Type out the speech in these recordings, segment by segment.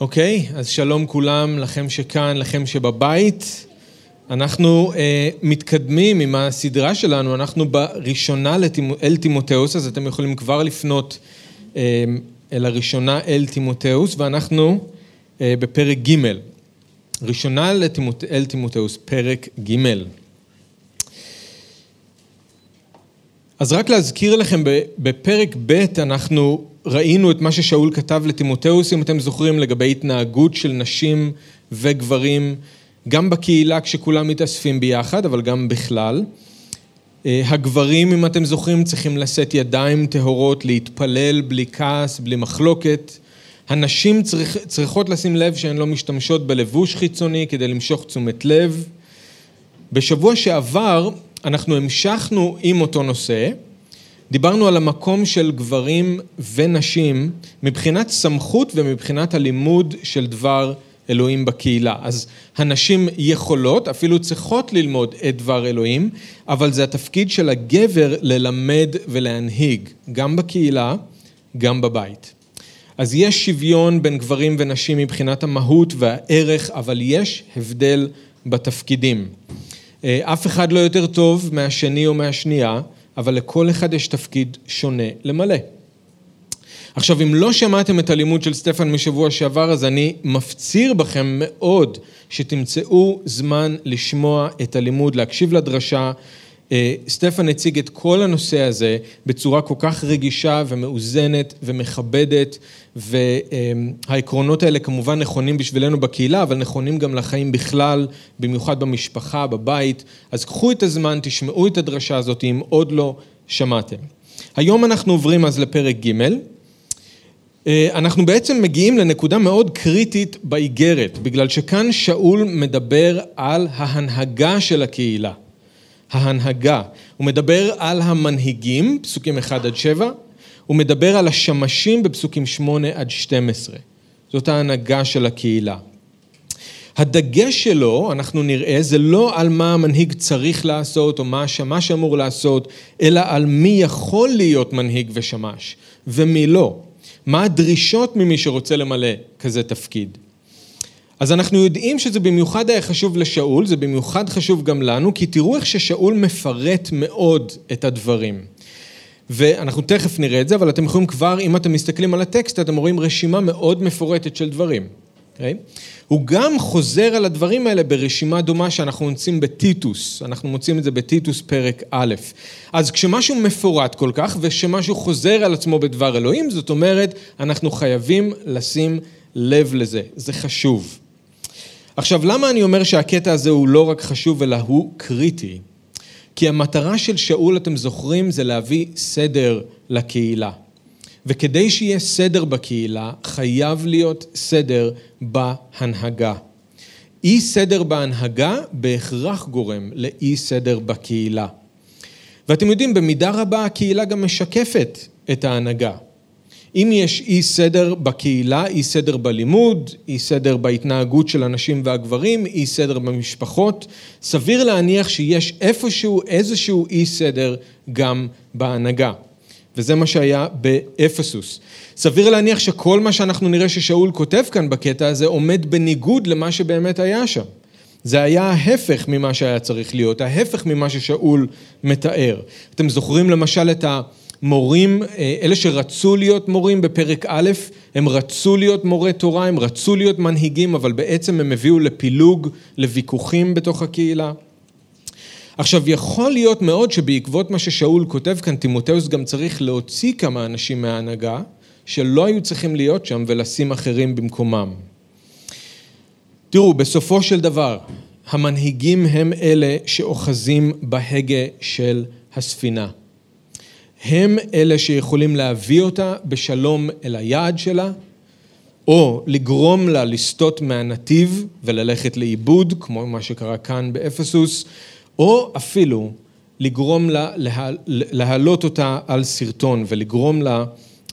אוקיי, אז שלום כולם, לכם שכאן, לכם שבבית. אנחנו אה, מתקדמים עם הסדרה שלנו, אנחנו בראשונה לתימו, אל תימותאוס, אז אתם יכולים כבר לפנות אה, אל הראשונה אל תימותאוס, ואנחנו אה, בפרק ג', ראשונה לתימות, אל תימותאוס, פרק ג'. אז רק להזכיר לכם, בפרק ב' אנחנו ראינו את מה ששאול כתב לתימותאוס, אם אתם זוכרים, לגבי התנהגות של נשים וגברים, גם בקהילה כשכולם מתאספים ביחד, אבל גם בכלל. אה, הגברים, אם אתם זוכרים, צריכים לשאת ידיים טהורות, להתפלל בלי כעס, בלי מחלוקת. הנשים צריך, צריכות לשים לב שהן לא משתמשות בלבוש חיצוני כדי למשוך תשומת לב. בשבוע שעבר אנחנו המשכנו עם אותו נושא, דיברנו על המקום של גברים ונשים מבחינת סמכות ומבחינת הלימוד של דבר אלוהים בקהילה. אז הנשים יכולות, אפילו צריכות ללמוד את דבר אלוהים, אבל זה התפקיד של הגבר ללמד ולהנהיג, גם בקהילה, גם בבית. אז יש שוויון בין גברים ונשים מבחינת המהות והערך, אבל יש הבדל בתפקידים. אה, אף אחד לא יותר טוב מהשני או מהשנייה, אבל לכל אחד יש תפקיד שונה למלא. עכשיו, אם לא שמעתם את הלימוד של סטפן משבוע שעבר, אז אני מפציר בכם מאוד שתמצאו זמן לשמוע את הלימוד, להקשיב לדרשה. אה, סטפן הציג את כל הנושא הזה בצורה כל כך רגישה ומאוזנת ומכבדת, והעקרונות האלה כמובן נכונים בשבילנו בקהילה, אבל נכונים גם לחיים בכלל, במיוחד במשפחה, בבית. אז קחו את הזמן, תשמעו את הדרשה הזאת אם עוד לא שמעתם. היום אנחנו עוברים אז לפרק ג'. אה, אנחנו בעצם מגיעים לנקודה מאוד קריטית באיגרת, בגלל שכאן שאול מדבר על ההנהגה של הקהילה. ההנהגה. הוא מדבר על המנהיגים, פסוקים 1 עד 7, הוא מדבר על השמשים בפסוקים 8 עד 12. זאת ההנהגה של הקהילה. הדגש שלו, אנחנו נראה, זה לא על מה המנהיג צריך לעשות או מה השמש אמור לעשות, אלא על מי יכול להיות מנהיג ושמש ומי לא. מה הדרישות ממי שרוצה למלא כזה תפקיד. אז אנחנו יודעים שזה במיוחד היה חשוב לשאול, זה במיוחד חשוב גם לנו, כי תראו איך ששאול מפרט מאוד את הדברים. ואנחנו תכף נראה את זה, אבל אתם יכולים כבר, אם אתם מסתכלים על הטקסט, אתם רואים רשימה מאוד מפורטת של דברים. Okay? אוקיי? הוא גם חוזר על הדברים האלה ברשימה דומה שאנחנו מוצאים בטיטוס, אנחנו מוצאים את זה בטיטוס פרק א'. אז כשמשהו מפורט כל כך ושמשהו חוזר על עצמו בדבר אלוהים, זאת אומרת, אנחנו חייבים לשים לב לזה, זה חשוב. עכשיו, למה אני אומר שהקטע הזה הוא לא רק חשוב, אלא הוא קריטי? כי המטרה של שאול, אתם זוכרים, זה להביא סדר לקהילה. וכדי שיהיה סדר בקהילה, חייב להיות סדר בהנהגה. אי סדר בהנהגה בהכרח גורם לאי סדר בקהילה. ואתם יודעים, במידה רבה הקהילה גם משקפת את ההנהגה. אם יש אי סדר בקהילה, אי סדר בלימוד, אי סדר בהתנהגות של הנשים והגברים, אי סדר במשפחות, סביר להניח שיש איפשהו איזשהו אי סדר גם בהנהגה. וזה מה שהיה באפסוס. סביר להניח שכל מה שאנחנו נראה ששאול כותב כאן בקטע הזה עומד בניגוד למה שבאמת היה שם. זה היה ההפך ממה שהיה צריך להיות, ההפך ממה ששאול מתאר. אתם זוכרים למשל את ה... מורים, אה, אלה שרצו להיות מורים בפרק א', הם רצו להיות מורי תורה, הם רצו להיות מנהיגים, אבל בעצם הם הביאו לפילוג, לוויכוחים בתוך הקהילה. עכשיו, יכול להיות מאוד שבעקבות מה ששאול כותב כאן, תימותאוס גם צריך להוציא כמה אנשים מההנהגה, שלא היו צריכים להיות שם ולשים אחרים במקומם. תראו, בסופו של דבר, המנהיגים הם אלה שאוחזים בהגה של הספינה. הם אלה שיכולים להביא אותה בשלום אל היעד שלה, או לגרום לה לסטות מהנתיב וללכת לאיבוד, כמו מה שקרה כאן באפסוס, או אפילו לגרום לה להעלות אותה על סרטון ולגרום לה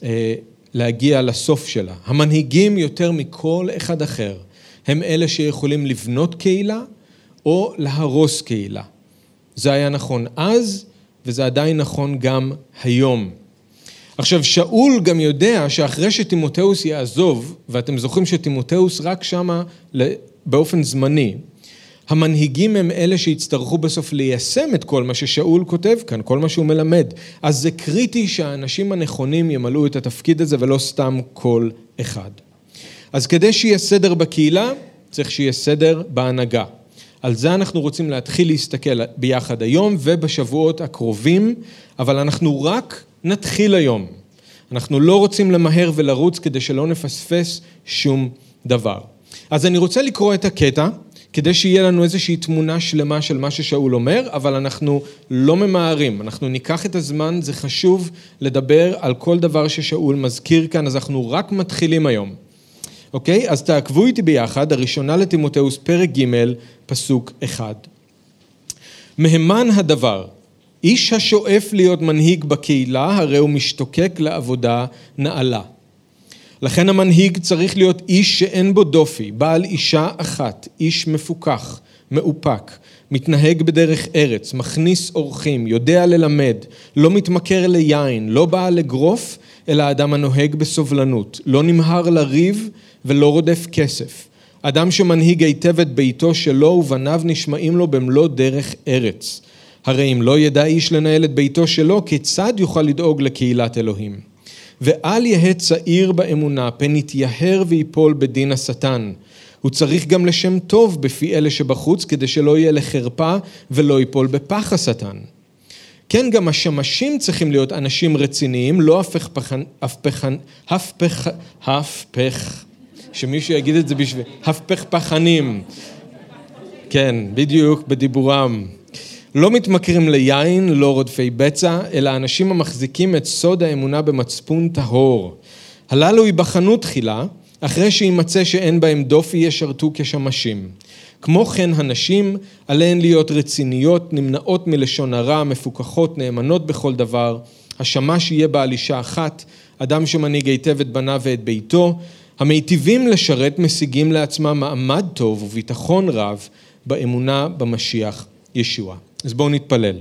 אה, להגיע לסוף שלה. המנהיגים יותר מכל אחד אחר הם אלה שיכולים לבנות קהילה או להרוס קהילה. זה היה נכון אז, וזה עדיין נכון גם היום. עכשיו, שאול גם יודע שאחרי שטימותאוס יעזוב, ואתם זוכרים שטימותאוס רק שמה באופן זמני, המנהיגים הם אלה שיצטרכו בסוף ליישם את כל מה ששאול כותב כאן, כל מה שהוא מלמד. אז זה קריטי שהאנשים הנכונים ימלאו את התפקיד הזה ולא סתם כל אחד. אז כדי שיהיה סדר בקהילה, צריך שיהיה סדר בהנהגה. על זה אנחנו רוצים להתחיל להסתכל ביחד היום ובשבועות הקרובים, אבל אנחנו רק נתחיל היום. אנחנו לא רוצים למהר ולרוץ כדי שלא נפספס שום דבר. אז אני רוצה לקרוא את הקטע, כדי שיהיה לנו איזושהי תמונה שלמה של מה ששאול אומר, אבל אנחנו לא ממהרים, אנחנו ניקח את הזמן, זה חשוב לדבר על כל דבר ששאול מזכיר כאן, אז אנחנו רק מתחילים היום. אוקיי? אז תעקבו איתי ביחד, הראשונה לתימותאוס, פרק ג', פסוק אחד. מהימן הדבר, איש השואף להיות מנהיג בקהילה, הרי הוא משתוקק לעבודה נעלה. לכן המנהיג צריך להיות איש שאין בו דופי, בעל אישה אחת, איש מפוכח, מאופק, מתנהג בדרך ארץ, מכניס אורחים, יודע ללמד, לא מתמכר ליין, לא בעל אגרוף, אלא אדם הנוהג בסובלנות, לא נמהר לריב ולא רודף כסף. אדם שמנהיג היטב את ביתו שלו ובניו נשמעים לו במלוא דרך ארץ. הרי אם לא ידע איש לנהל את ביתו שלו, כיצד יוכל לדאוג לקהילת אלוהים? ואל יהא צעיר באמונה, פן יתייהר ויפול בדין השטן. הוא צריך גם לשם טוב בפי אלה שבחוץ, כדי שלא יהיה לחרפה ולא ייפול בפח השטן. כן, גם השמשים צריכים להיות אנשים רציניים, לא הפך פחן, הפך, הפך, הפך, שמישהו יגיד את זה בשביל, הפך פחנים. כן, בדיוק, בדיבורם. לא מתמכרים ליין, לא רודפי בצע, אלא אנשים המחזיקים את סוד האמונה במצפון טהור. הללו ייבחנו תחילה, אחרי שימצא שאין בהם דופי ישרתו כשמשים. כמו כן הנשים עליהן להיות רציניות, נמנעות מלשון הרע, מפוקחות, נאמנות בכל דבר. השמש יהיה בעל אישה אחת, אדם שמנהיג היטב את בניו ואת ביתו. המיטיבים לשרת משיגים לעצמם מעמד טוב וביטחון רב באמונה במשיח ישוע. אז בואו נתפלל.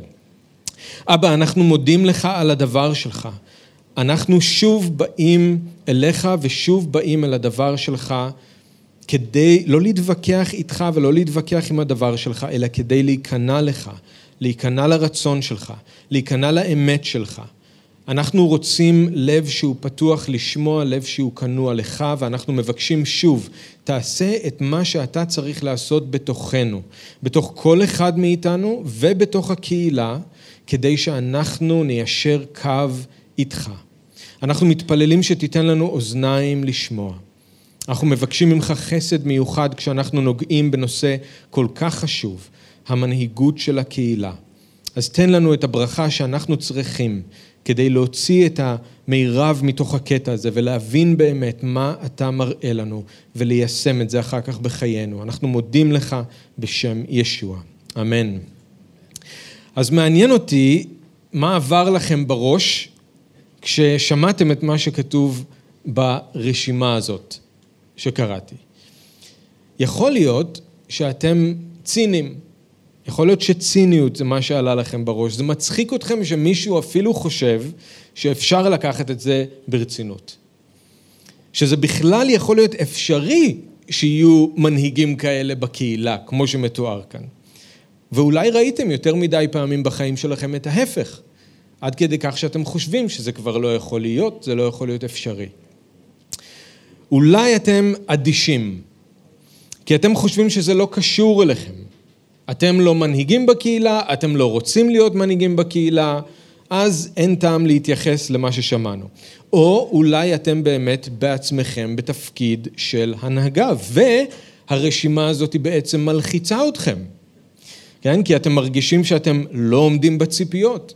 אבא, אנחנו מודים לך על הדבר שלך. אנחנו שוב באים אליך ושוב באים אל הדבר שלך כדי לא להתווכח איתך ולא להתווכח עם הדבר שלך, אלא כדי להיכנע לך, להיכנע לרצון שלך, להיכנע לאמת שלך. אנחנו רוצים לב שהוא פתוח לשמוע, לב שהוא כנוע לך, ואנחנו מבקשים שוב, תעשה את מה שאתה צריך לעשות בתוכנו, בתוך כל אחד מאיתנו ובתוך הקהילה, כדי שאנחנו ניישר קו איתך. אנחנו מתפללים שתיתן לנו אוזניים לשמוע. אנחנו מבקשים ממך חסד מיוחד כשאנחנו נוגעים בנושא כל כך חשוב, המנהיגות של הקהילה. אז תן לנו את הברכה שאנחנו צריכים כדי להוציא את המירב מתוך הקטע הזה ולהבין באמת מה אתה מראה לנו וליישם את זה אחר כך בחיינו. אנחנו מודים לך בשם ישוע. אמן. אז מעניין אותי מה עבר לכם בראש כששמעתם את מה שכתוב ברשימה הזאת שקראתי. יכול להיות שאתם ציניים יכול להיות שציניות זה מה שעלה לכם בראש. זה מצחיק אתכם שמישהו אפילו חושב שאפשר לקחת את זה ברצינות. שזה בכלל יכול להיות אפשרי שיהיו מנהיגים כאלה בקהילה, כמו שמתואר כאן. ואולי ראיתם יותר מדי פעמים בחיים שלכם את ההפך, עד כדי כך שאתם חושבים שזה כבר לא יכול להיות, זה לא יכול להיות אפשרי. אולי אתם אדישים, כי אתם חושבים שזה לא קשור אליכם. אתם לא מנהיגים בקהילה, אתם לא רוצים להיות מנהיגים בקהילה, אז אין טעם להתייחס למה ששמענו. או אולי אתם באמת בעצמכם בתפקיד של הנהגה, והרשימה הזאת היא בעצם מלחיצה אתכם. כן? כי אתם מרגישים שאתם לא עומדים בציפיות.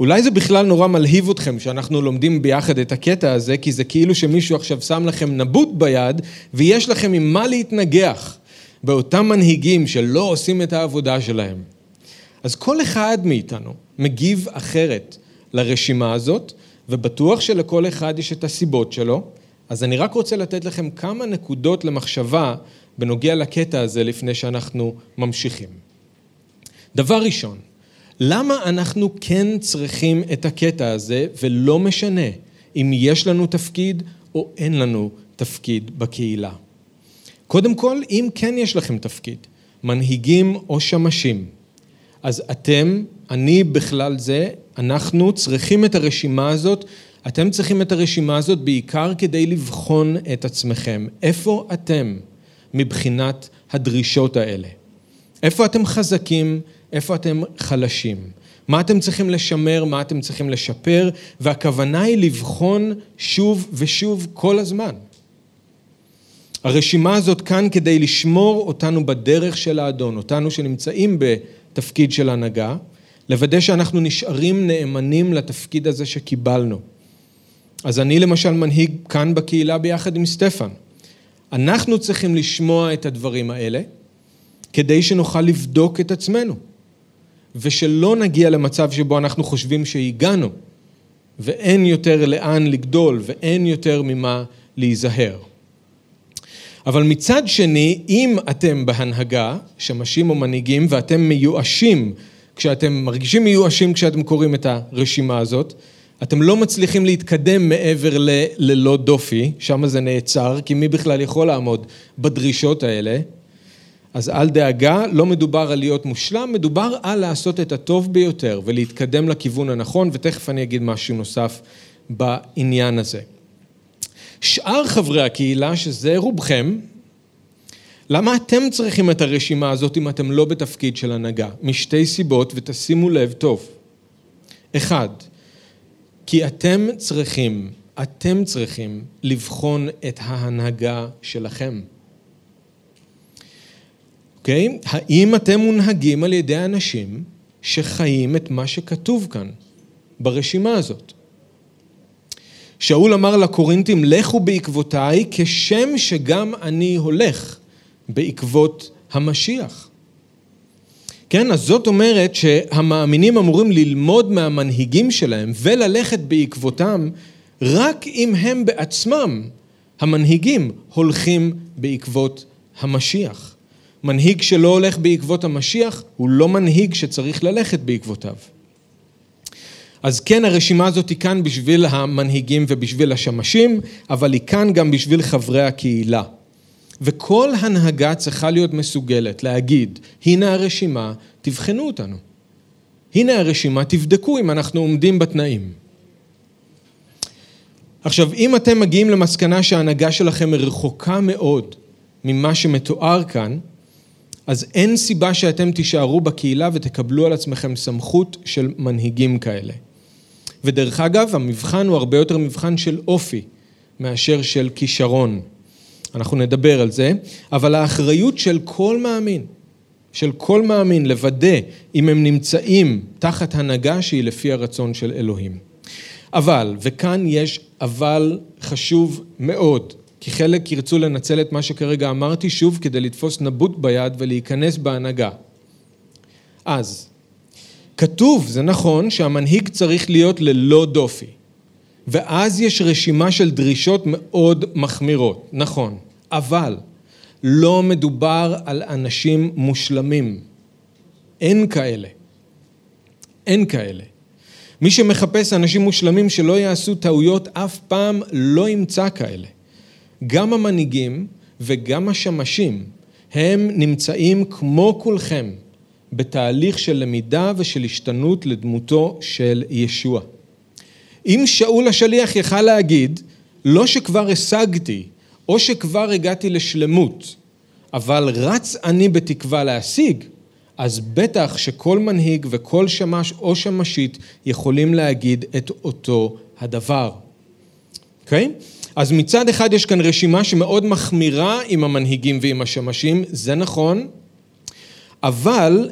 אולי זה בכלל נורא מלהיב אתכם שאנחנו לומדים ביחד את הקטע הזה, כי זה כאילו שמישהו עכשיו שם לכם נבוט ביד, ויש לכם עם מה להתנגח. באותם מנהיגים שלא עושים את העבודה שלהם. אז כל אחד מאיתנו מגיב אחרת לרשימה הזאת, ובטוח שלכל אחד יש את הסיבות שלו, אז אני רק רוצה לתת לכם כמה נקודות למחשבה בנוגע לקטע הזה לפני שאנחנו ממשיכים. דבר ראשון, למה אנחנו כן צריכים את הקטע הזה, ולא משנה אם יש לנו תפקיד או אין לנו תפקיד בקהילה. קודם כל, אם כן יש לכם תפקיד, מנהיגים או שמשים, אז אתם, אני בכלל זה, אנחנו צריכים את הרשימה הזאת, אתם צריכים את הרשימה הזאת בעיקר כדי לבחון את עצמכם. איפה אתם מבחינת הדרישות האלה? איפה אתם חזקים? איפה אתם חלשים? מה אתם צריכים לשמר, מה אתם צריכים לשפר, והכוונה היא לבחון שוב ושוב כל הזמן. הרשימה הזאת כאן כדי לשמור אותנו בדרך של האדון, אותנו שנמצאים בתפקיד של הנהגה, לוודא שאנחנו נשארים נאמנים לתפקיד הזה שקיבלנו. אז אני למשל מנהיג כאן בקהילה ביחד עם סטפן. אנחנו צריכים לשמוע את הדברים האלה כדי שנוכל לבדוק את עצמנו. ושלא נגיע למצב שבו אנחנו חושבים שהגענו, ואין יותר לאן לגדול, ואין יותר ממה להיזהר. אבל מצד שני, אם אתם בהנהגה, שמשים או מנהיגים, ואתם מיואשים, כשאתם מרגישים מיואשים כשאתם קוראים את הרשימה הזאת, אתם לא מצליחים להתקדם מעבר ל- ללא דופי, שם זה נעצר, כי מי בכלל יכול לעמוד בדרישות האלה? אז אל דאגה, לא מדובר על להיות מושלם, מדובר על לעשות את הטוב ביותר ולהתקדם לכיוון הנכון, ותכף אני אגיד משהו נוסף בעניין הזה. שאר חברי הקהילה, שזה רובכם, למה אתם צריכים את הרשימה הזאת אם אתם לא בתפקיד של הנהגה? משתי סיבות, ותשימו לב טוב. אחד, כי אתם צריכים, אתם צריכים לבחון את ההנהגה שלכם. אוקיי? Okay? האם אתם מונהגים על ידי אנשים שחיים את מה שכתוב כאן ברשימה הזאת? שאול אמר לקורינתים, לכו בעקבותיי, כשם שגם אני הולך בעקבות המשיח. כן, אז זאת אומרת שהמאמינים אמורים ללמוד מהמנהיגים שלהם וללכת בעקבותם רק אם הם בעצמם, המנהיגים, הולכים בעקבות המשיח. מנהיג שלא הולך בעקבות המשיח הוא לא מנהיג שצריך ללכת בעקבותיו. אז כן, הרשימה הזאת היא כאן בשביל המנהיגים ובשביל השמשים, אבל היא כאן גם בשביל חברי הקהילה. וכל הנהגה צריכה להיות מסוגלת להגיד, הנה הרשימה, תבחנו אותנו. הנה הרשימה, תבדקו אם אנחנו עומדים בתנאים. עכשיו, אם אתם מגיעים למסקנה שההנהגה שלכם רחוקה מאוד ממה שמתואר כאן, אז אין סיבה שאתם תישארו בקהילה ותקבלו על עצמכם סמכות של מנהיגים כאלה. ודרך אגב, המבחן הוא הרבה יותר מבחן של אופי מאשר של כישרון. אנחנו נדבר על זה, אבל האחריות של כל מאמין, של כל מאמין לוודא אם הם נמצאים תחת הנהגה שהיא לפי הרצון של אלוהים. אבל, וכאן יש אבל חשוב מאוד, כי חלק ירצו לנצל את מה שכרגע אמרתי שוב כדי לתפוס נבוט ביד ולהיכנס בהנהגה. אז, כתוב, זה נכון, שהמנהיג צריך להיות ללא דופי. ואז יש רשימה של דרישות מאוד מחמירות, נכון, אבל לא מדובר על אנשים מושלמים. אין כאלה. אין כאלה. מי שמחפש אנשים מושלמים שלא יעשו טעויות אף פעם לא ימצא כאלה. גם המנהיגים וגם השמשים הם נמצאים כמו כולכם בתהליך של למידה ושל השתנות לדמותו של ישוע. אם שאול השליח יכל להגיד, לא שכבר השגתי, או שכבר הגעתי לשלמות, אבל רץ אני בתקווה להשיג, אז בטח שכל מנהיג וכל שמש או שמשית יכולים להגיד את אותו הדבר. אוקיי? Okay? אז מצד אחד יש כאן רשימה שמאוד מחמירה עם המנהיגים ועם השמשים, זה נכון, אבל,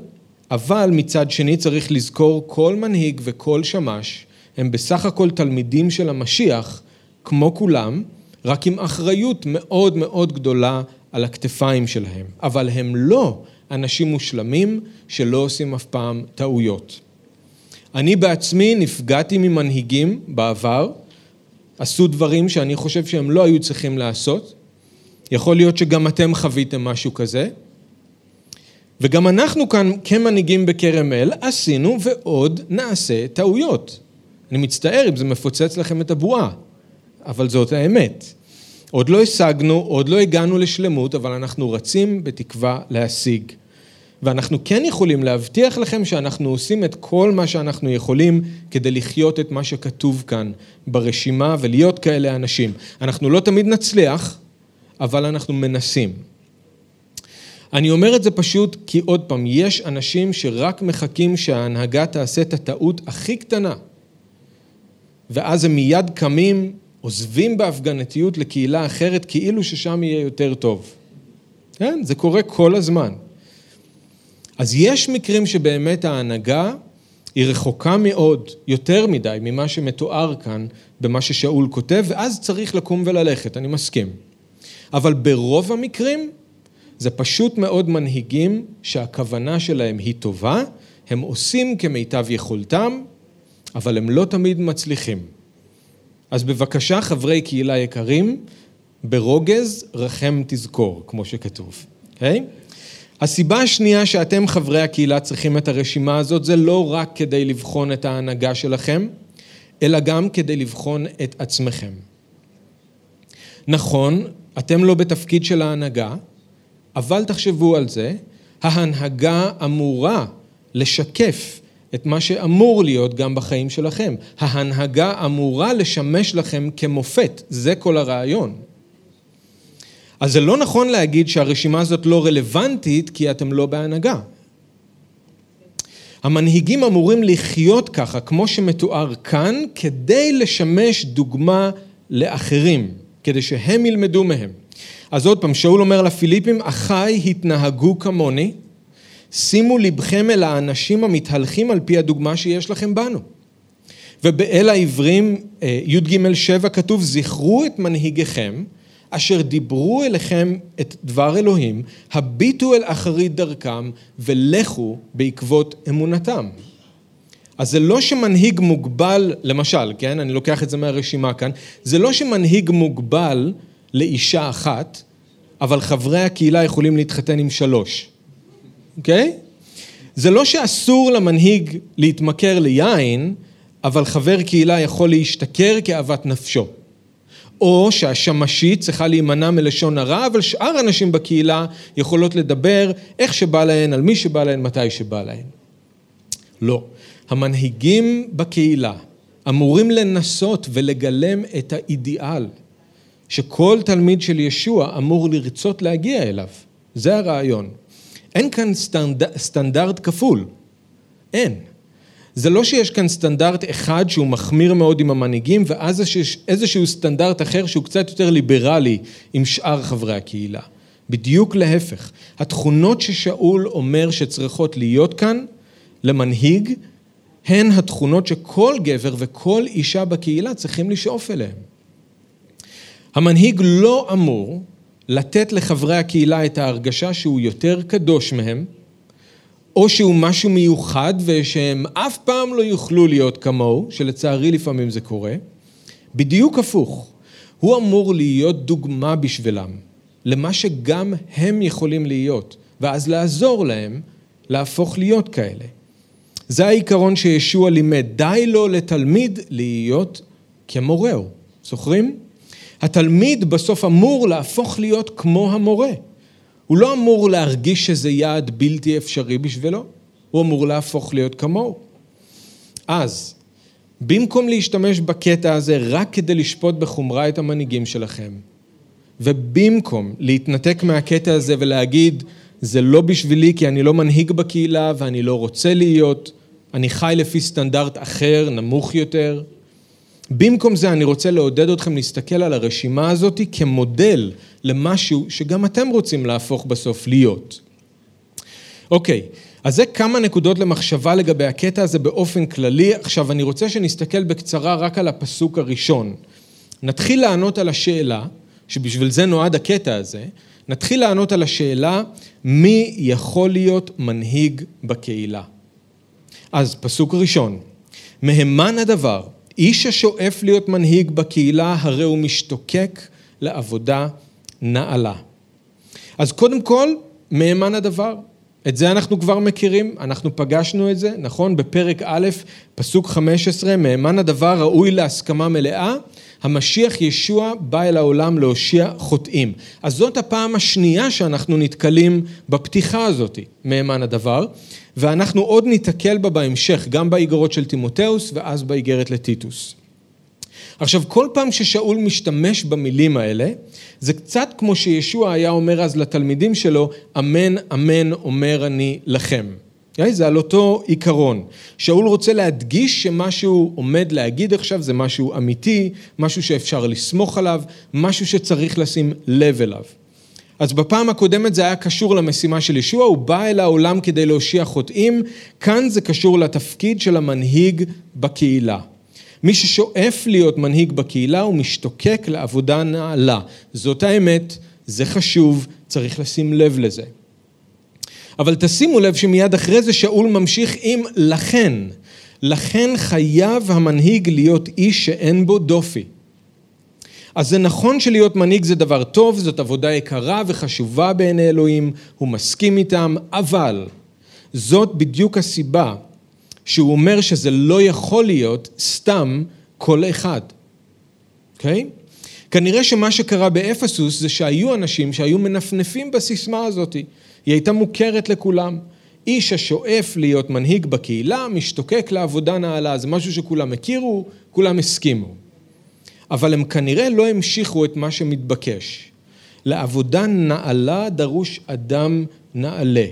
אבל מצד שני צריך לזכור כל מנהיג וכל שמש הם בסך הכל תלמידים של המשיח, כמו כולם, רק עם אחריות מאוד מאוד גדולה על הכתפיים שלהם. אבל הם לא אנשים מושלמים שלא עושים אף פעם טעויות. אני בעצמי נפגעתי ממנהיגים בעבר, עשו דברים שאני חושב שהם לא היו צריכים לעשות. יכול להיות שגם אתם חוויתם משהו כזה. וגם אנחנו כאן כמנהיגים בכרם אל עשינו ועוד נעשה טעויות. אני מצטער אם זה מפוצץ לכם את הבועה, אבל זאת האמת. עוד לא השגנו, עוד לא הגענו לשלמות, אבל אנחנו רצים בתקווה להשיג. ואנחנו כן יכולים להבטיח לכם שאנחנו עושים את כל מה שאנחנו יכולים כדי לחיות את מה שכתוב כאן ברשימה ולהיות כאלה אנשים. אנחנו לא תמיד נצליח, אבל אנחנו מנסים. אני אומר את זה פשוט כי עוד פעם, יש אנשים שרק מחכים שההנהגה תעשה את הטעות הכי קטנה, ואז הם מיד קמים, עוזבים בהפגנתיות לקהילה אחרת, כאילו ששם יהיה יותר טוב. כן, זה קורה כל הזמן. אז יש מקרים שבאמת ההנהגה היא רחוקה מאוד, יותר מדי, ממה שמתואר כאן, במה ששאול כותב, ואז צריך לקום וללכת, אני מסכים. אבל ברוב המקרים, זה פשוט מאוד מנהיגים שהכוונה שלהם היא טובה, הם עושים כמיטב יכולתם, אבל הם לא תמיד מצליחים. אז בבקשה, חברי קהילה יקרים, ברוגז רחם תזכור, כמו שכתוב, אוקיי? Okay? הסיבה השנייה שאתם חברי הקהילה צריכים את הרשימה הזאת זה לא רק כדי לבחון את ההנהגה שלכם, אלא גם כדי לבחון את עצמכם. נכון, אתם לא בתפקיד של ההנהגה, אבל תחשבו על זה, ההנהגה אמורה לשקף את מה שאמור להיות גם בחיים שלכם. ההנהגה אמורה לשמש לכם כמופת, זה כל הרעיון. אז זה לא נכון להגיד שהרשימה הזאת לא רלוונטית כי אתם לא בהנהגה. המנהיגים אמורים לחיות ככה, כמו שמתואר כאן, כדי לשמש דוגמה לאחרים, כדי שהם ילמדו מהם. אז עוד פעם, שאול אומר לפיליפים, אחיי התנהגו כמוני, שימו לבכם אל האנשים המתהלכים על פי הדוגמה שיש לכם בנו. ובאל העברים, אה, י"ג 7 כתוב, זכרו את מנהיגיכם, אשר דיברו אליכם את דבר אלוהים, הביטו אל אחרית דרכם ולכו בעקבות אמונתם. אז זה לא שמנהיג מוגבל, למשל, כן, אני לוקח את זה מהרשימה כאן, זה לא שמנהיג מוגבל לאישה אחת, אבל חברי הקהילה יכולים להתחתן עם שלוש, אוקיי? Okay? זה לא שאסור למנהיג להתמכר ליין, אבל חבר קהילה יכול להשתכר כאוות נפשו. או שהשמשית צריכה להימנע מלשון הרע, אבל שאר הנשים בקהילה יכולות לדבר איך שבא להן, על מי שבא להן, מתי שבא להן. לא. המנהיגים בקהילה אמורים לנסות ולגלם את האידיאל שכל תלמיד של ישוע אמור לרצות להגיע אליו. זה הרעיון. אין כאן סטנד... סטנדרט כפול. אין. זה לא שיש כאן סטנדרט אחד שהוא מחמיר מאוד עם המנהיגים, ואז יש איזשהו סטנדרט אחר שהוא קצת יותר ליברלי עם שאר חברי הקהילה. בדיוק להפך. התכונות ששאול אומר שצריכות להיות כאן למנהיג, הן התכונות שכל גבר וכל אישה בקהילה צריכים לשאוף אליהן. המנהיג לא אמור לתת לחברי הקהילה את ההרגשה שהוא יותר קדוש מהם, או שהוא משהו מיוחד ושהם אף פעם לא יוכלו להיות כמוהו, שלצערי לפעמים זה קורה, בדיוק הפוך. הוא אמור להיות דוגמה בשבילם, למה שגם הם יכולים להיות, ואז לעזור להם להפוך להיות כאלה. זה העיקרון שישוע לימד, די לו לתלמיד להיות כמורהו. זוכרים? התלמיד בסוף אמור להפוך להיות כמו המורה. הוא לא אמור להרגיש שזה יעד בלתי אפשרי בשבילו, הוא אמור להפוך להיות כמוהו. אז, במקום להשתמש בקטע הזה רק כדי לשפוט בחומרה את המנהיגים שלכם, ובמקום להתנתק מהקטע הזה ולהגיד, זה לא בשבילי כי אני לא מנהיג בקהילה ואני לא רוצה להיות, אני חי לפי סטנדרט אחר, נמוך יותר, במקום זה אני רוצה לעודד אתכם להסתכל על הרשימה הזאת כמודל למשהו שגם אתם רוצים להפוך בסוף להיות. אוקיי, אז זה כמה נקודות למחשבה לגבי הקטע הזה באופן כללי. עכשיו אני רוצה שנסתכל בקצרה רק על הפסוק הראשון. נתחיל לענות על השאלה, שבשביל זה נועד הקטע הזה, נתחיל לענות על השאלה מי יכול להיות מנהיג בקהילה. אז פסוק ראשון, מהימן הדבר איש השואף להיות מנהיג בקהילה, הרי הוא משתוקק לעבודה נעלה. אז קודם כל, מהימן הדבר. את זה אנחנו כבר מכירים, אנחנו פגשנו את זה, נכון? בפרק א', פסוק 15, מהימן הדבר ראוי להסכמה מלאה, המשיח ישוע בא אל העולם להושיע חוטאים. אז זאת הפעם השנייה שאנחנו נתקלים בפתיחה הזאת, מהימן הדבר, ואנחנו עוד ניתקל בה בהמשך, גם באיגרות של תימותאוס ואז באיגרת לטיטוס. עכשיו, כל פעם ששאול משתמש במילים האלה, זה קצת כמו שישוע היה אומר אז לתלמידים שלו, אמן, אמן, אומר אני לכם. זה על אותו עיקרון. שאול רוצה להדגיש שמה שהוא עומד להגיד עכשיו זה משהו אמיתי, משהו שאפשר לסמוך עליו, משהו שצריך לשים לב אליו. אז בפעם הקודמת זה היה קשור למשימה של ישוע, הוא בא אל העולם כדי להושיע חוטאים, כאן זה קשור לתפקיד של המנהיג בקהילה. מי ששואף להיות מנהיג בקהילה הוא משתוקק לעבודה נעלה. זאת האמת, זה חשוב, צריך לשים לב לזה. אבל תשימו לב שמיד אחרי זה שאול ממשיך עם לכן. לכן חייב המנהיג להיות איש שאין בו דופי. אז זה נכון שלהיות מנהיג זה דבר טוב, זאת עבודה יקרה וחשובה בעיני אלוהים, הוא מסכים איתם, אבל זאת בדיוק הסיבה שהוא אומר שזה לא יכול להיות סתם כל אחד, אוקיי? Okay? כנראה שמה שקרה באפסוס זה שהיו אנשים שהיו מנפנפים בסיסמה הזאת, היא הייתה מוכרת לכולם. איש השואף להיות מנהיג בקהילה, משתוקק לעבודה נעלה, זה משהו שכולם הכירו, כולם הסכימו. אבל הם כנראה לא המשיכו את מה שמתבקש. לעבודה נעלה דרוש אדם נעלה,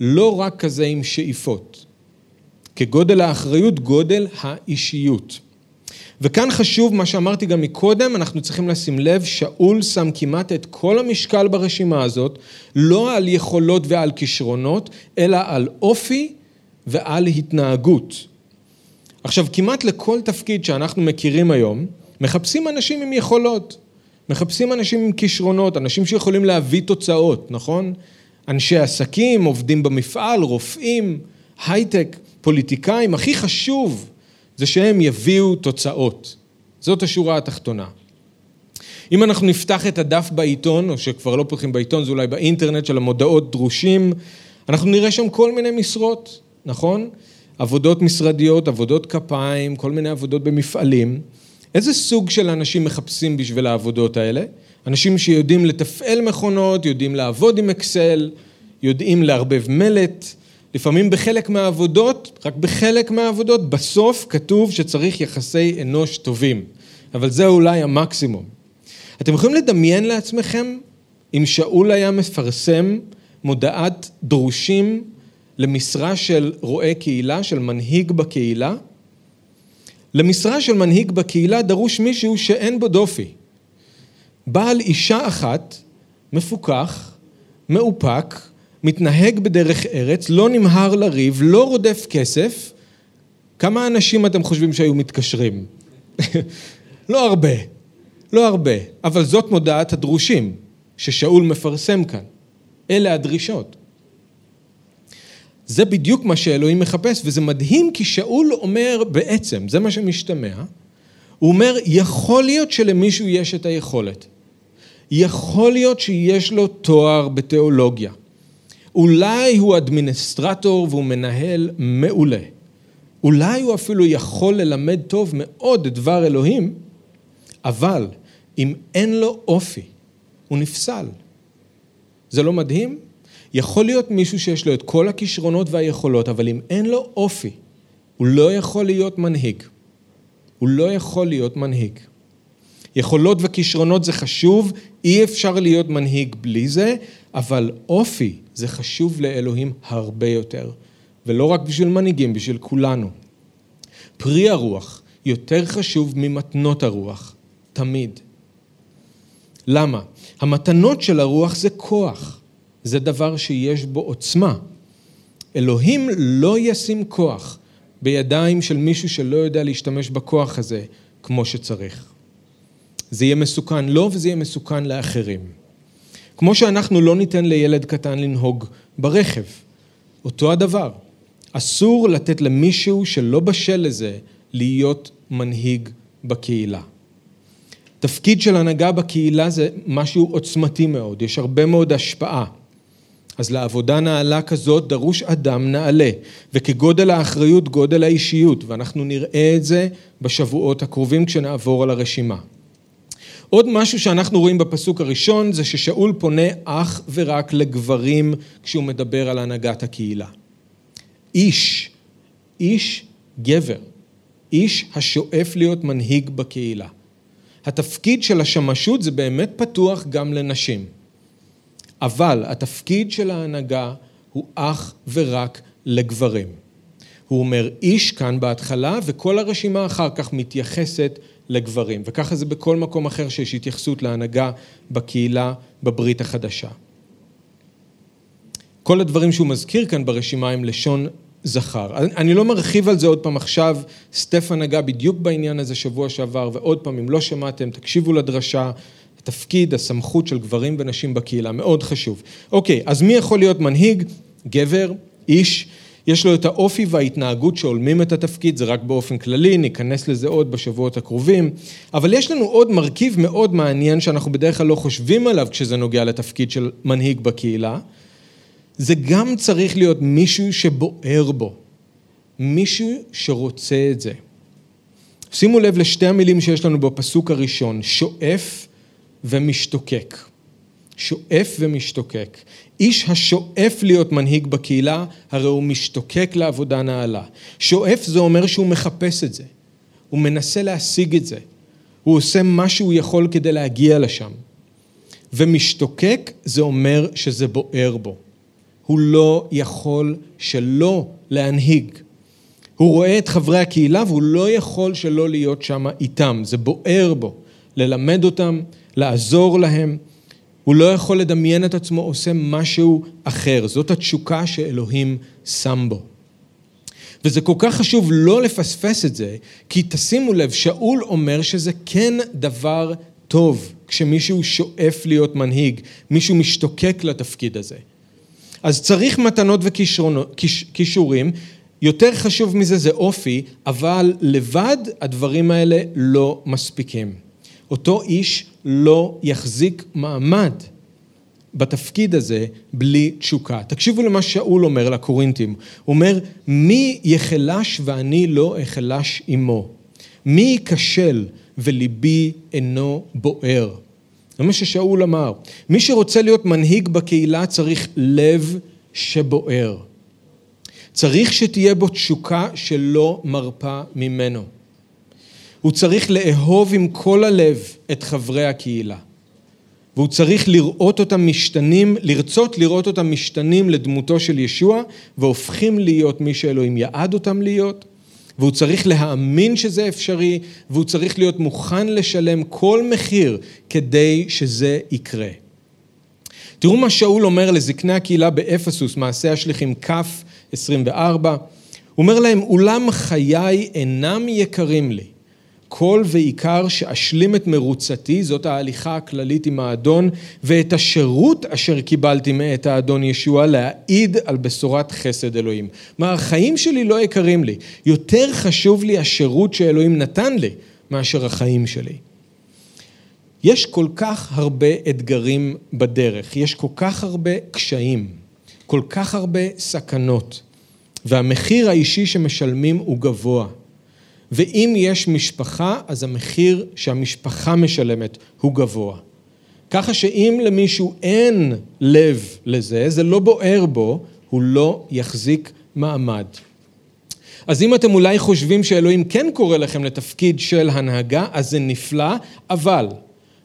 לא רק כזה עם שאיפות. כגודל האחריות, גודל האישיות. וכאן חשוב מה שאמרתי גם מקודם, אנחנו צריכים לשים לב, שאול שם כמעט את כל המשקל ברשימה הזאת, לא על יכולות ועל כישרונות, אלא על אופי ועל התנהגות. עכשיו, כמעט לכל תפקיד שאנחנו מכירים היום, מחפשים אנשים עם יכולות, מחפשים אנשים עם כישרונות, אנשים שיכולים להביא תוצאות, נכון? אנשי עסקים, עובדים במפעל, רופאים, הייטק. פוליטיקאים, הכי חשוב זה שהם יביאו תוצאות. זאת השורה התחתונה. אם אנחנו נפתח את הדף בעיתון, או שכבר לא פותחים בעיתון, זה אולי באינטרנט של המודעות דרושים, אנחנו נראה שם כל מיני משרות, נכון? עבודות משרדיות, עבודות כפיים, כל מיני עבודות במפעלים. איזה סוג של אנשים מחפשים בשביל העבודות האלה? אנשים שיודעים לתפעל מכונות, יודעים לעבוד עם אקסל, יודעים לערבב מלט, לפעמים בחלק מהעבודות, רק בחלק מהעבודות, בסוף כתוב שצריך יחסי אנוש טובים. אבל זה אולי המקסימום. אתם יכולים לדמיין לעצמכם אם שאול היה מפרסם מודעת דרושים למשרה של רועה קהילה, של מנהיג בקהילה? למשרה של מנהיג בקהילה דרוש מישהו שאין בו דופי. בעל אישה אחת, מפוקח, מאופק, מתנהג בדרך ארץ, לא נמהר לריב, לא רודף כסף, כמה אנשים אתם חושבים שהיו מתקשרים? לא הרבה, לא הרבה, אבל זאת מודעת הדרושים ששאול מפרסם כאן. אלה הדרישות. זה בדיוק מה שאלוהים מחפש, וזה מדהים כי שאול אומר בעצם, זה מה שמשתמע, הוא אומר, יכול להיות שלמישהו יש את היכולת. יכול להיות שיש לו תואר בתיאולוגיה. אולי הוא אדמיניסטרטור והוא מנהל מעולה. אולי הוא אפילו יכול ללמד טוב מאוד דבר אלוהים, אבל אם אין לו אופי, הוא נפסל. זה לא מדהים? יכול להיות מישהו שיש לו את כל הכישרונות והיכולות, אבל אם אין לו אופי, הוא לא יכול להיות מנהיג. הוא לא יכול להיות מנהיג. יכולות וכישרונות זה חשוב, אי אפשר להיות מנהיג בלי זה, אבל אופי זה חשוב לאלוהים הרבה יותר, ולא רק בשביל מנהיגים, בשביל כולנו. פרי הרוח יותר חשוב ממתנות הרוח, תמיד. למה? המתנות של הרוח זה כוח, זה דבר שיש בו עוצמה. אלוהים לא ישים כוח בידיים של מישהו שלא יודע להשתמש בכוח הזה כמו שצריך. זה יהיה מסוכן לו וזה יהיה מסוכן לאחרים. כמו שאנחנו לא ניתן לילד קטן לנהוג ברכב, אותו הדבר. אסור לתת למישהו שלא בשל לזה להיות מנהיג בקהילה. תפקיד של הנהגה בקהילה זה משהו עוצמתי מאוד, יש הרבה מאוד השפעה. אז לעבודה נעלה כזאת דרוש אדם נעלה, וכגודל האחריות גודל האישיות, ואנחנו נראה את זה בשבועות הקרובים כשנעבור על הרשימה. עוד משהו שאנחנו רואים בפסוק הראשון זה ששאול פונה אך ורק לגברים כשהוא מדבר על הנהגת הקהילה. איש, איש גבר, איש השואף להיות מנהיג בקהילה. התפקיד של השמשות זה באמת פתוח גם לנשים. אבל התפקיד של ההנהגה הוא אך ורק לגברים. הוא אומר איש כאן בהתחלה, וכל הרשימה אחר כך מתייחסת לגברים. וככה זה בכל מקום אחר שיש התייחסות להנהגה בקהילה בברית החדשה. כל הדברים שהוא מזכיר כאן ברשימה הם לשון זכר. אני לא מרחיב על זה עוד פעם עכשיו, סטפן נגע בדיוק בעניין הזה שבוע שעבר, ועוד פעם, אם לא שמעתם, תקשיבו לדרשה, התפקיד, הסמכות של גברים ונשים בקהילה, מאוד חשוב. אוקיי, אז מי יכול להיות מנהיג? גבר, איש, יש לו את האופי וההתנהגות שהולמים את התפקיד, זה רק באופן כללי, ניכנס לזה עוד בשבועות הקרובים, אבל יש לנו עוד מרכיב מאוד מעניין שאנחנו בדרך כלל לא חושבים עליו כשזה נוגע לתפקיד של מנהיג בקהילה, זה גם צריך להיות מישהו שבוער בו, מישהו שרוצה את זה. שימו לב לשתי המילים שיש לנו בפסוק הראשון, שואף ומשתוקק. שואף ומשתוקק. איש השואף להיות מנהיג בקהילה, הרי הוא משתוקק לעבודה נעלה. שואף זה אומר שהוא מחפש את זה, הוא מנסה להשיג את זה, הוא עושה מה שהוא יכול כדי להגיע לשם. ומשתוקק זה אומר שזה בוער בו. הוא לא יכול שלא להנהיג. הוא רואה את חברי הקהילה והוא לא יכול שלא להיות שם איתם, זה בוער בו, ללמד אותם, לעזור להם. הוא לא יכול לדמיין את עצמו עושה משהו אחר, זאת התשוקה שאלוהים שם בו. וזה כל כך חשוב לא לפספס את זה, כי תשימו לב, שאול אומר שזה כן דבר טוב כשמישהו שואף להיות מנהיג, מישהו משתוקק לתפקיד הזה. אז צריך מתנות וכישורים, יותר חשוב מזה זה אופי, אבל לבד הדברים האלה לא מספיקים. אותו איש לא יחזיק מעמד בתפקיד הזה בלי תשוקה. תקשיבו למה שאול אומר לקורינטים, הוא אומר, מי יחלש ואני לא אחלש עמו? מי ייכשל וליבי אינו בוער? זה מה ששאול אמר. מי שרוצה להיות מנהיג בקהילה צריך לב שבוער. צריך שתהיה בו תשוקה שלא מרפה ממנו. הוא צריך לאהוב עם כל הלב את חברי הקהילה. והוא צריך לראות אותם משתנים, לרצות לראות אותם משתנים לדמותו של ישוע והופכים להיות מי שאלוהים יעד אותם להיות. והוא צריך להאמין שזה אפשרי, והוא צריך להיות מוכן לשלם כל מחיר כדי שזה יקרה. תראו מה שאול אומר לזקני הקהילה באפסוס, מעשה השליחים כ' 24, הוא אומר להם, אולם חיי אינם יקרים לי. כל ועיקר שאשלים את מרוצתי, זאת ההליכה הכללית עם האדון, ואת השירות אשר קיבלתי מאת האדון ישוע להעיד על בשורת חסד אלוהים. מה, החיים שלי לא יקרים לי, יותר חשוב לי השירות שאלוהים נתן לי מאשר החיים שלי. יש כל כך הרבה אתגרים בדרך, יש כל כך הרבה קשיים, כל כך הרבה סכנות, והמחיר האישי שמשלמים הוא גבוה. ואם יש משפחה, אז המחיר שהמשפחה משלמת הוא גבוה. ככה שאם למישהו אין לב לזה, זה לא בוער בו, הוא לא יחזיק מעמד. אז אם אתם אולי חושבים שאלוהים כן קורא לכם לתפקיד של הנהגה, אז זה נפלא, אבל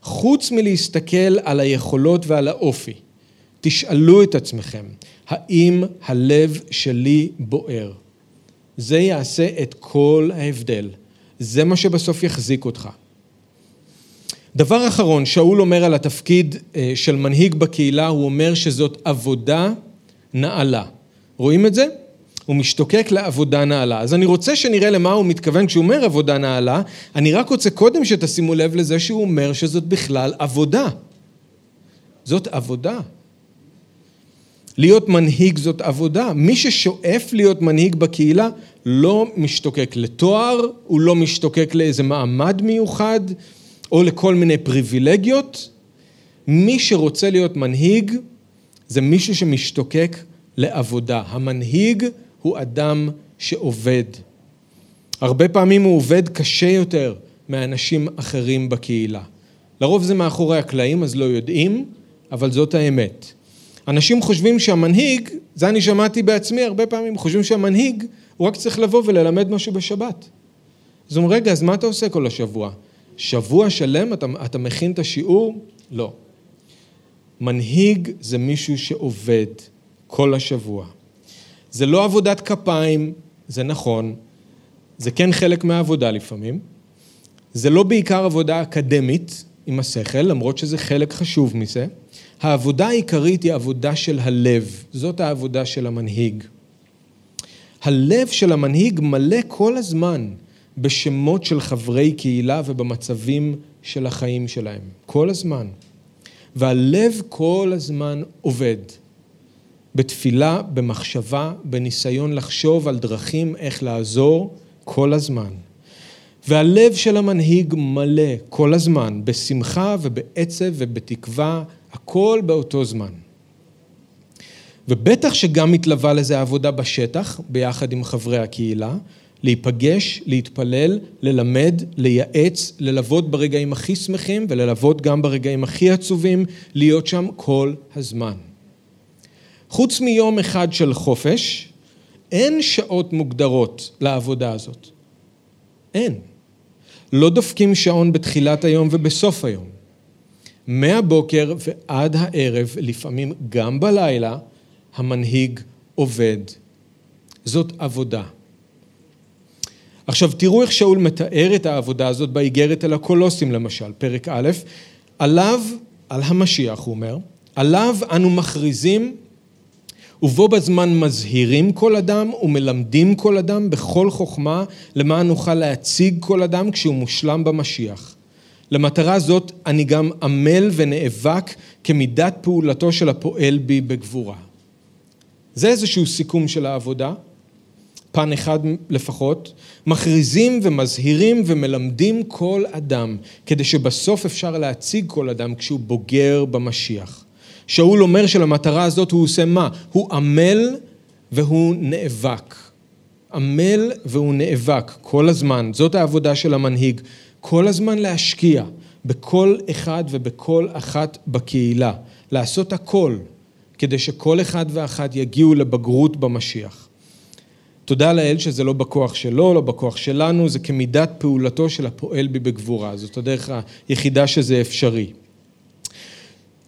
חוץ מלהסתכל על היכולות ועל האופי, תשאלו את עצמכם, האם הלב שלי בוער? זה יעשה את כל ההבדל. זה מה שבסוף יחזיק אותך. דבר אחרון, שאול אומר על התפקיד אה, של מנהיג בקהילה, הוא אומר שזאת עבודה נעלה. רואים את זה? הוא משתוקק לעבודה נעלה. אז אני רוצה שנראה למה הוא מתכוון כשהוא אומר עבודה נעלה, אני רק רוצה קודם שתשימו לב לזה שהוא אומר שזאת בכלל עבודה. זאת עבודה. להיות מנהיג זאת עבודה. מי ששואף להיות מנהיג בקהילה לא משתוקק לתואר, הוא לא משתוקק לאיזה מעמד מיוחד או לכל מיני פריבילגיות. מי שרוצה להיות מנהיג זה מישהו שמשתוקק לעבודה. המנהיג הוא אדם שעובד. הרבה פעמים הוא עובד קשה יותר מאנשים אחרים בקהילה. לרוב זה מאחורי הקלעים, אז לא יודעים, אבל זאת האמת. אנשים חושבים שהמנהיג, זה אני שמעתי בעצמי הרבה פעמים, חושבים שהמנהיג הוא רק צריך לבוא וללמד משהו בשבת. אז אומרים, רגע, אז מה אתה עושה כל השבוע? שבוע שלם אתה, אתה מכין את השיעור? לא. מנהיג זה מישהו שעובד כל השבוע. זה לא עבודת כפיים, זה נכון, זה כן חלק מהעבודה לפעמים. זה לא בעיקר עבודה אקדמית עם השכל, למרות שזה חלק חשוב מזה. העבודה העיקרית היא עבודה של הלב, זאת העבודה של המנהיג. הלב של המנהיג מלא כל הזמן בשמות של חברי קהילה ובמצבים של החיים שלהם, כל הזמן. והלב כל הזמן עובד. בתפילה, במחשבה, בניסיון לחשוב על דרכים איך לעזור כל הזמן. והלב של המנהיג מלא כל הזמן בשמחה ובעצב ובתקווה, הכל באותו זמן. ובטח שגם מתלווה לזה עבודה בשטח, ביחד עם חברי הקהילה, להיפגש, להתפלל, ללמד, לייעץ, ללוות ברגעים הכי שמחים וללוות גם ברגעים הכי עצובים, להיות שם כל הזמן. חוץ מיום אחד של חופש, אין שעות מוגדרות לעבודה הזאת. אין. לא דופקים שעון בתחילת היום ובסוף היום. מהבוקר ועד הערב, לפעמים גם בלילה, המנהיג עובד. זאת עבודה. עכשיו תראו איך שאול מתאר את העבודה הזאת באיגרת אל הקולוסים למשל, פרק א', עליו, על המשיח הוא אומר, עליו אנו מכריזים ובו בזמן מזהירים כל אדם ומלמדים כל אדם בכל חוכמה למען נוכל להציג כל אדם כשהוא מושלם במשיח. למטרה זאת אני גם עמל ונאבק כמידת פעולתו של הפועל בי בגבורה. זה איזשהו סיכום של העבודה, פן אחד לפחות, מכריזים ומזהירים ומלמדים כל אדם, כדי שבסוף אפשר להציג כל אדם כשהוא בוגר במשיח. שאול אומר שלמטרה הזאת הוא עושה מה? הוא עמל והוא נאבק. עמל והוא נאבק כל הזמן, זאת העבודה של המנהיג. כל הזמן להשקיע בכל אחד ובכל אחת בקהילה, לעשות הכל כדי שכל אחד ואחת יגיעו לבגרות במשיח. תודה לאל שזה לא בכוח שלו, לא בכוח שלנו, זה כמידת פעולתו של הפועל בי בגבורה. זאת הדרך היחידה שזה אפשרי.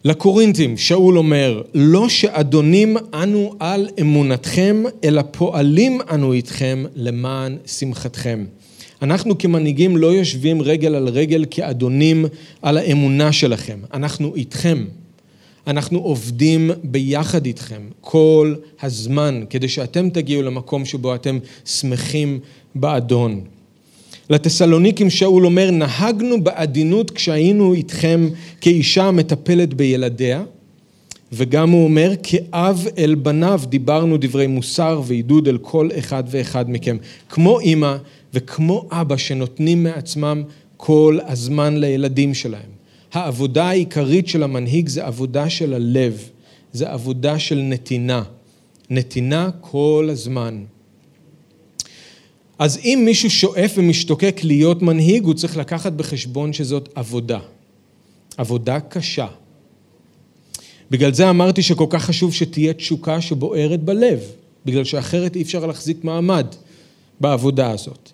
לקורינתים, שאול אומר, לא שאדונים אנו על אמונתכם, אלא פועלים אנו איתכם למען שמחתכם. אנחנו כמנהיגים לא יושבים רגל על רגל כאדונים על האמונה שלכם, אנחנו איתכם. אנחנו עובדים ביחד איתכם כל הזמן, כדי שאתם תגיעו למקום שבו אתם שמחים באדון. לתסלוניקים שאול אומר, נהגנו בעדינות כשהיינו איתכם כאישה המטפלת בילדיה, וגם הוא אומר, כאב אל בניו דיברנו דברי מוסר ועידוד אל כל אחד ואחד מכם. כמו אימא וכמו אבא שנותנים מעצמם כל הזמן לילדים שלהם. העבודה העיקרית של המנהיג זה עבודה של הלב, זה עבודה של נתינה. נתינה כל הזמן. אז אם מישהו שואף ומשתוקק להיות מנהיג, הוא צריך לקחת בחשבון שזאת עבודה. עבודה קשה. בגלל זה אמרתי שכל כך חשוב שתהיה תשוקה שבוערת בלב, בגלל שאחרת אי אפשר להחזיק מעמד בעבודה הזאת.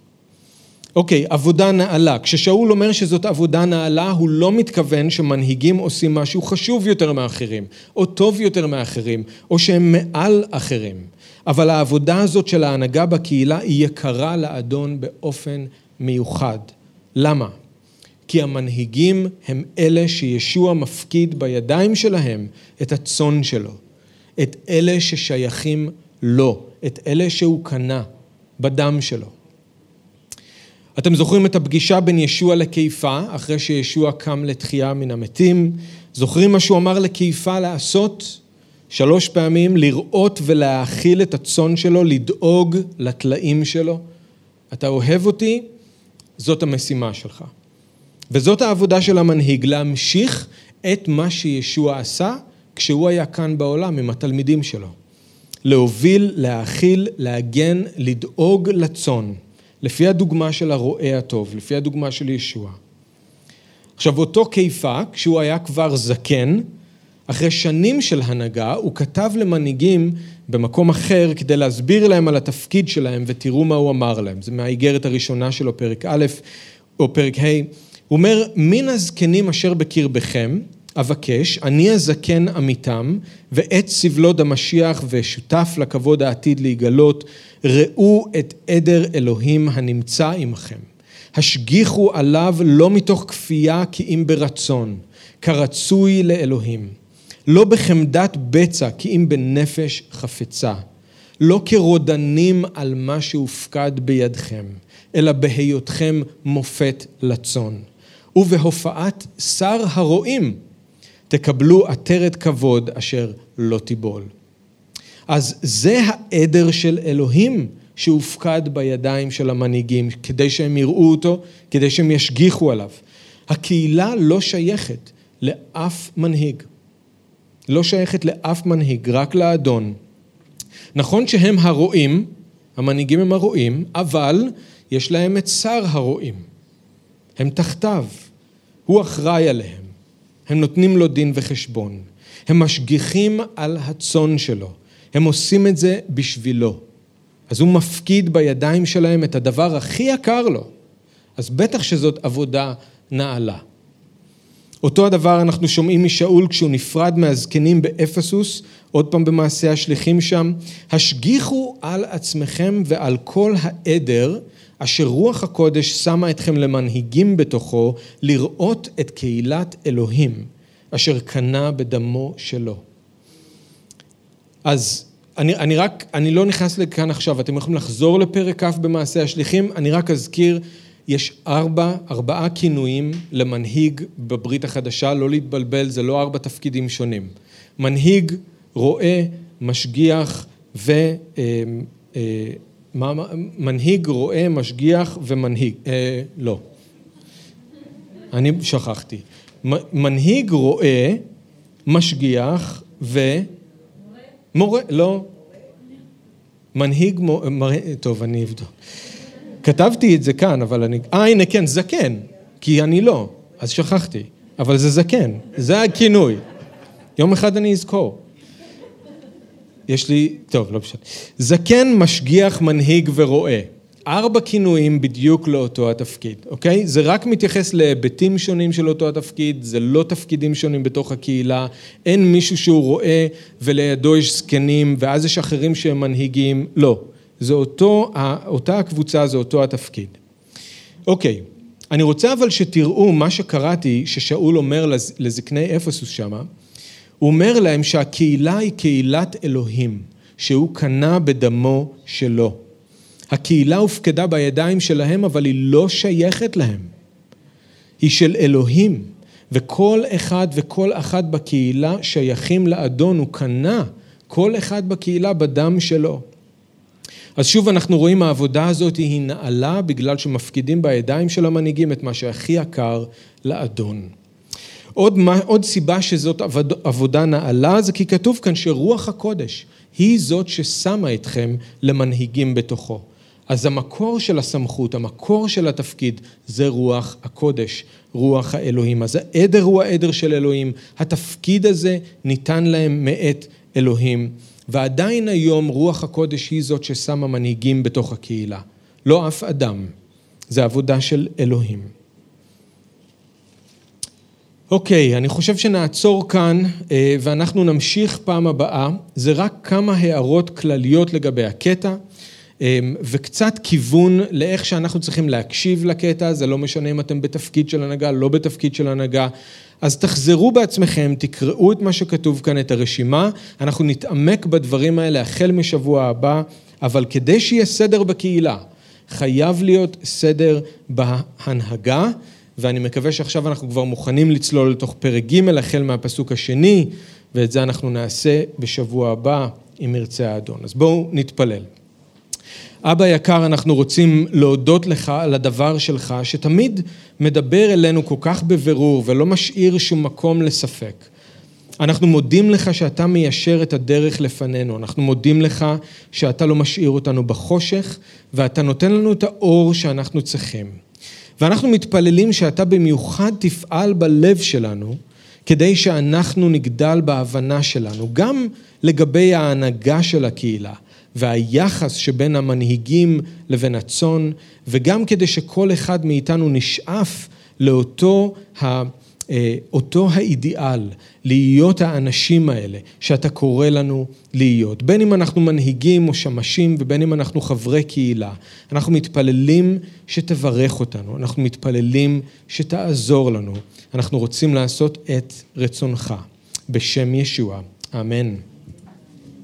אוקיי, עבודה נעלה. כששאול אומר שזאת עבודה נעלה, הוא לא מתכוון שמנהיגים עושים משהו חשוב יותר מאחרים, או טוב יותר מאחרים, או שהם מעל אחרים. אבל העבודה הזאת של ההנהגה בקהילה היא יקרה לאדון באופן מיוחד. למה? כי המנהיגים הם אלה שישוע מפקיד בידיים שלהם את הצאן שלו, את אלה ששייכים לו, את אלה שהוא קנה בדם שלו. אתם זוכרים את הפגישה בין ישוע לקיפה, אחרי שישוע קם לתחייה מן המתים? זוכרים מה שהוא אמר לקיפה לעשות? שלוש פעמים, לראות ולהאכיל את הצאן שלו, לדאוג לטלאים שלו. אתה אוהב אותי, זאת המשימה שלך. וזאת העבודה של המנהיג, להמשיך את מה שישוע עשה כשהוא היה כאן בעולם עם התלמידים שלו. להוביל, להאכיל, להגן, לדאוג לצאן, לפי הדוגמה של הרועה הטוב, לפי הדוגמה של ישוע. עכשיו, אותו קיפה, כשהוא היה כבר זקן, אחרי שנים של הנהגה, הוא כתב למנהיגים במקום אחר כדי להסביר להם על התפקיד שלהם, ותראו מה הוא אמר להם. זה מהאיגרת הראשונה שלו, פרק א', או פרק ה'. הוא אומר, מן הזקנים אשר בקרבכם, אבקש, אני הזקן עמיתם, ועת סבלו המשיח ושותף לכבוד העתיד להיגלות, ראו את עדר אלוהים הנמצא עמכם. השגיחו עליו לא מתוך כפייה כי אם ברצון, כרצוי לאלוהים. לא בחמדת בצע כי אם בנפש חפצה. לא כרודנים על מה שהופקד בידכם, אלא בהיותכם מופת לצאן. ובהופעת שר הרועים תקבלו עטרת כבוד אשר לא תיבול. אז זה העדר של אלוהים שהופקד בידיים של המנהיגים, כדי שהם יראו אותו, כדי שהם ישגיחו עליו. הקהילה לא שייכת לאף מנהיג. לא שייכת לאף מנהיג, רק לאדון. נכון שהם הרועים, המנהיגים הם הרועים, אבל יש להם את שר הרועים. הם תחתיו, הוא אחראי עליהם. הם נותנים לו דין וחשבון. הם משגיחים על הצאן שלו. הם עושים את זה בשבילו. אז הוא מפקיד בידיים שלהם את הדבר הכי יקר לו. אז בטח שזאת עבודה נעלה. אותו הדבר אנחנו שומעים משאול כשהוא נפרד מהזקנים באפסוס, עוד פעם במעשה השליחים שם, השגיחו על עצמכם ועל כל העדר אשר רוח הקודש שמה אתכם למנהיגים בתוכו, לראות את קהילת אלוהים, אשר קנה בדמו שלו. אז אני, אני רק, אני לא נכנס לכאן עכשיו, אתם יכולים לחזור לפרק כ' במעשה השליחים, אני רק אזכיר, יש ארבע, ארבעה כינויים למנהיג בברית החדשה, לא להתבלבל, זה לא ארבע תפקידים שונים. מנהיג, רועה, משגיח ו... אה, אה, מה, מנהיג, רועה, משגיח ומנהיג. אה, לא. אני שכחתי. מנהיג, רועה, משגיח ו... מורה, לא. מנהיג, מורה, טוב, אני אבדוק. כתבתי את זה כאן, אבל אני... אה, הנה, כן, זקן. כי אני לא, אז שכחתי. אבל זה זקן, זה הכינוי. יום אחד אני אזכור. יש לי, טוב, לא משנה. זקן, משגיח, מנהיג ורועה. ארבע כינויים בדיוק לאותו התפקיד, אוקיי? זה רק מתייחס להיבטים שונים של אותו התפקיד, זה לא תפקידים שונים בתוך הקהילה, אין מישהו שהוא רואה ולידו יש זקנים ואז יש אחרים שהם מנהיגים, לא. זה אותו, אותה הקבוצה, זה אותו התפקיד. אוקיי, אני רוצה אבל שתראו מה שקראתי, ששאול אומר לזקני אפסוס שמה, הוא אומר להם שהקהילה היא קהילת אלוהים, שהוא קנה בדמו שלו. הקהילה הופקדה בידיים שלהם, אבל היא לא שייכת להם. היא של אלוהים, וכל אחד וכל אחת בקהילה שייכים לאדון, הוא קנה כל אחד בקהילה בדם שלו. אז שוב אנחנו רואים העבודה הזאת היא נעלה בגלל שמפקידים בידיים של המנהיגים את מה שהכי יקר לאדון. עוד, עוד סיבה שזאת עבוד, עבודה נעלה זה כי כתוב כאן שרוח הקודש היא זאת ששמה אתכם למנהיגים בתוכו. אז המקור של הסמכות, המקור של התפקיד, זה רוח הקודש, רוח האלוהים. אז העדר הוא העדר של אלוהים, התפקיד הזה ניתן להם מאת אלוהים, ועדיין היום רוח הקודש היא זאת ששמה מנהיגים בתוך הקהילה, לא אף אדם, זה עבודה של אלוהים. אוקיי, אני חושב שנעצור כאן אה, ואנחנו נמשיך פעם הבאה. זה רק כמה הערות כלליות לגבי הקטע אה, וקצת כיוון לאיך שאנחנו צריכים להקשיב לקטע, זה לא משנה אם אתם בתפקיד של הנהגה, לא בתפקיד של הנהגה. אז תחזרו בעצמכם, תקראו את מה שכתוב כאן, את הרשימה, אנחנו נתעמק בדברים האלה החל משבוע הבא, אבל כדי שיהיה סדר בקהילה, חייב להיות סדר בהנהגה. ואני מקווה שעכשיו אנחנו כבר מוכנים לצלול לתוך פרק ג' החל מהפסוק השני, ואת זה אנחנו נעשה בשבוע הבא, אם ירצה האדון. אז בואו נתפלל. אבא יקר, אנחנו רוצים להודות לך על הדבר שלך, שתמיד מדבר אלינו כל כך בבירור ולא משאיר שום מקום לספק. אנחנו מודים לך שאתה מיישר את הדרך לפנינו, אנחנו מודים לך שאתה לא משאיר אותנו בחושך ואתה נותן לנו את האור שאנחנו צריכים. ואנחנו מתפללים שאתה במיוחד תפעל בלב שלנו כדי שאנחנו נגדל בהבנה שלנו, גם לגבי ההנהגה של הקהילה והיחס שבין המנהיגים לבין הצאן, וגם כדי שכל אחד מאיתנו נשאף לאותו ה... אה, אותו האידיאל, להיות האנשים האלה שאתה קורא לנו להיות. בין אם אנחנו מנהיגים או שמשים ובין אם אנחנו חברי קהילה, אנחנו מתפללים שתברך אותנו, אנחנו מתפללים שתעזור לנו, אנחנו רוצים לעשות את רצונך. בשם ישוע, אמן.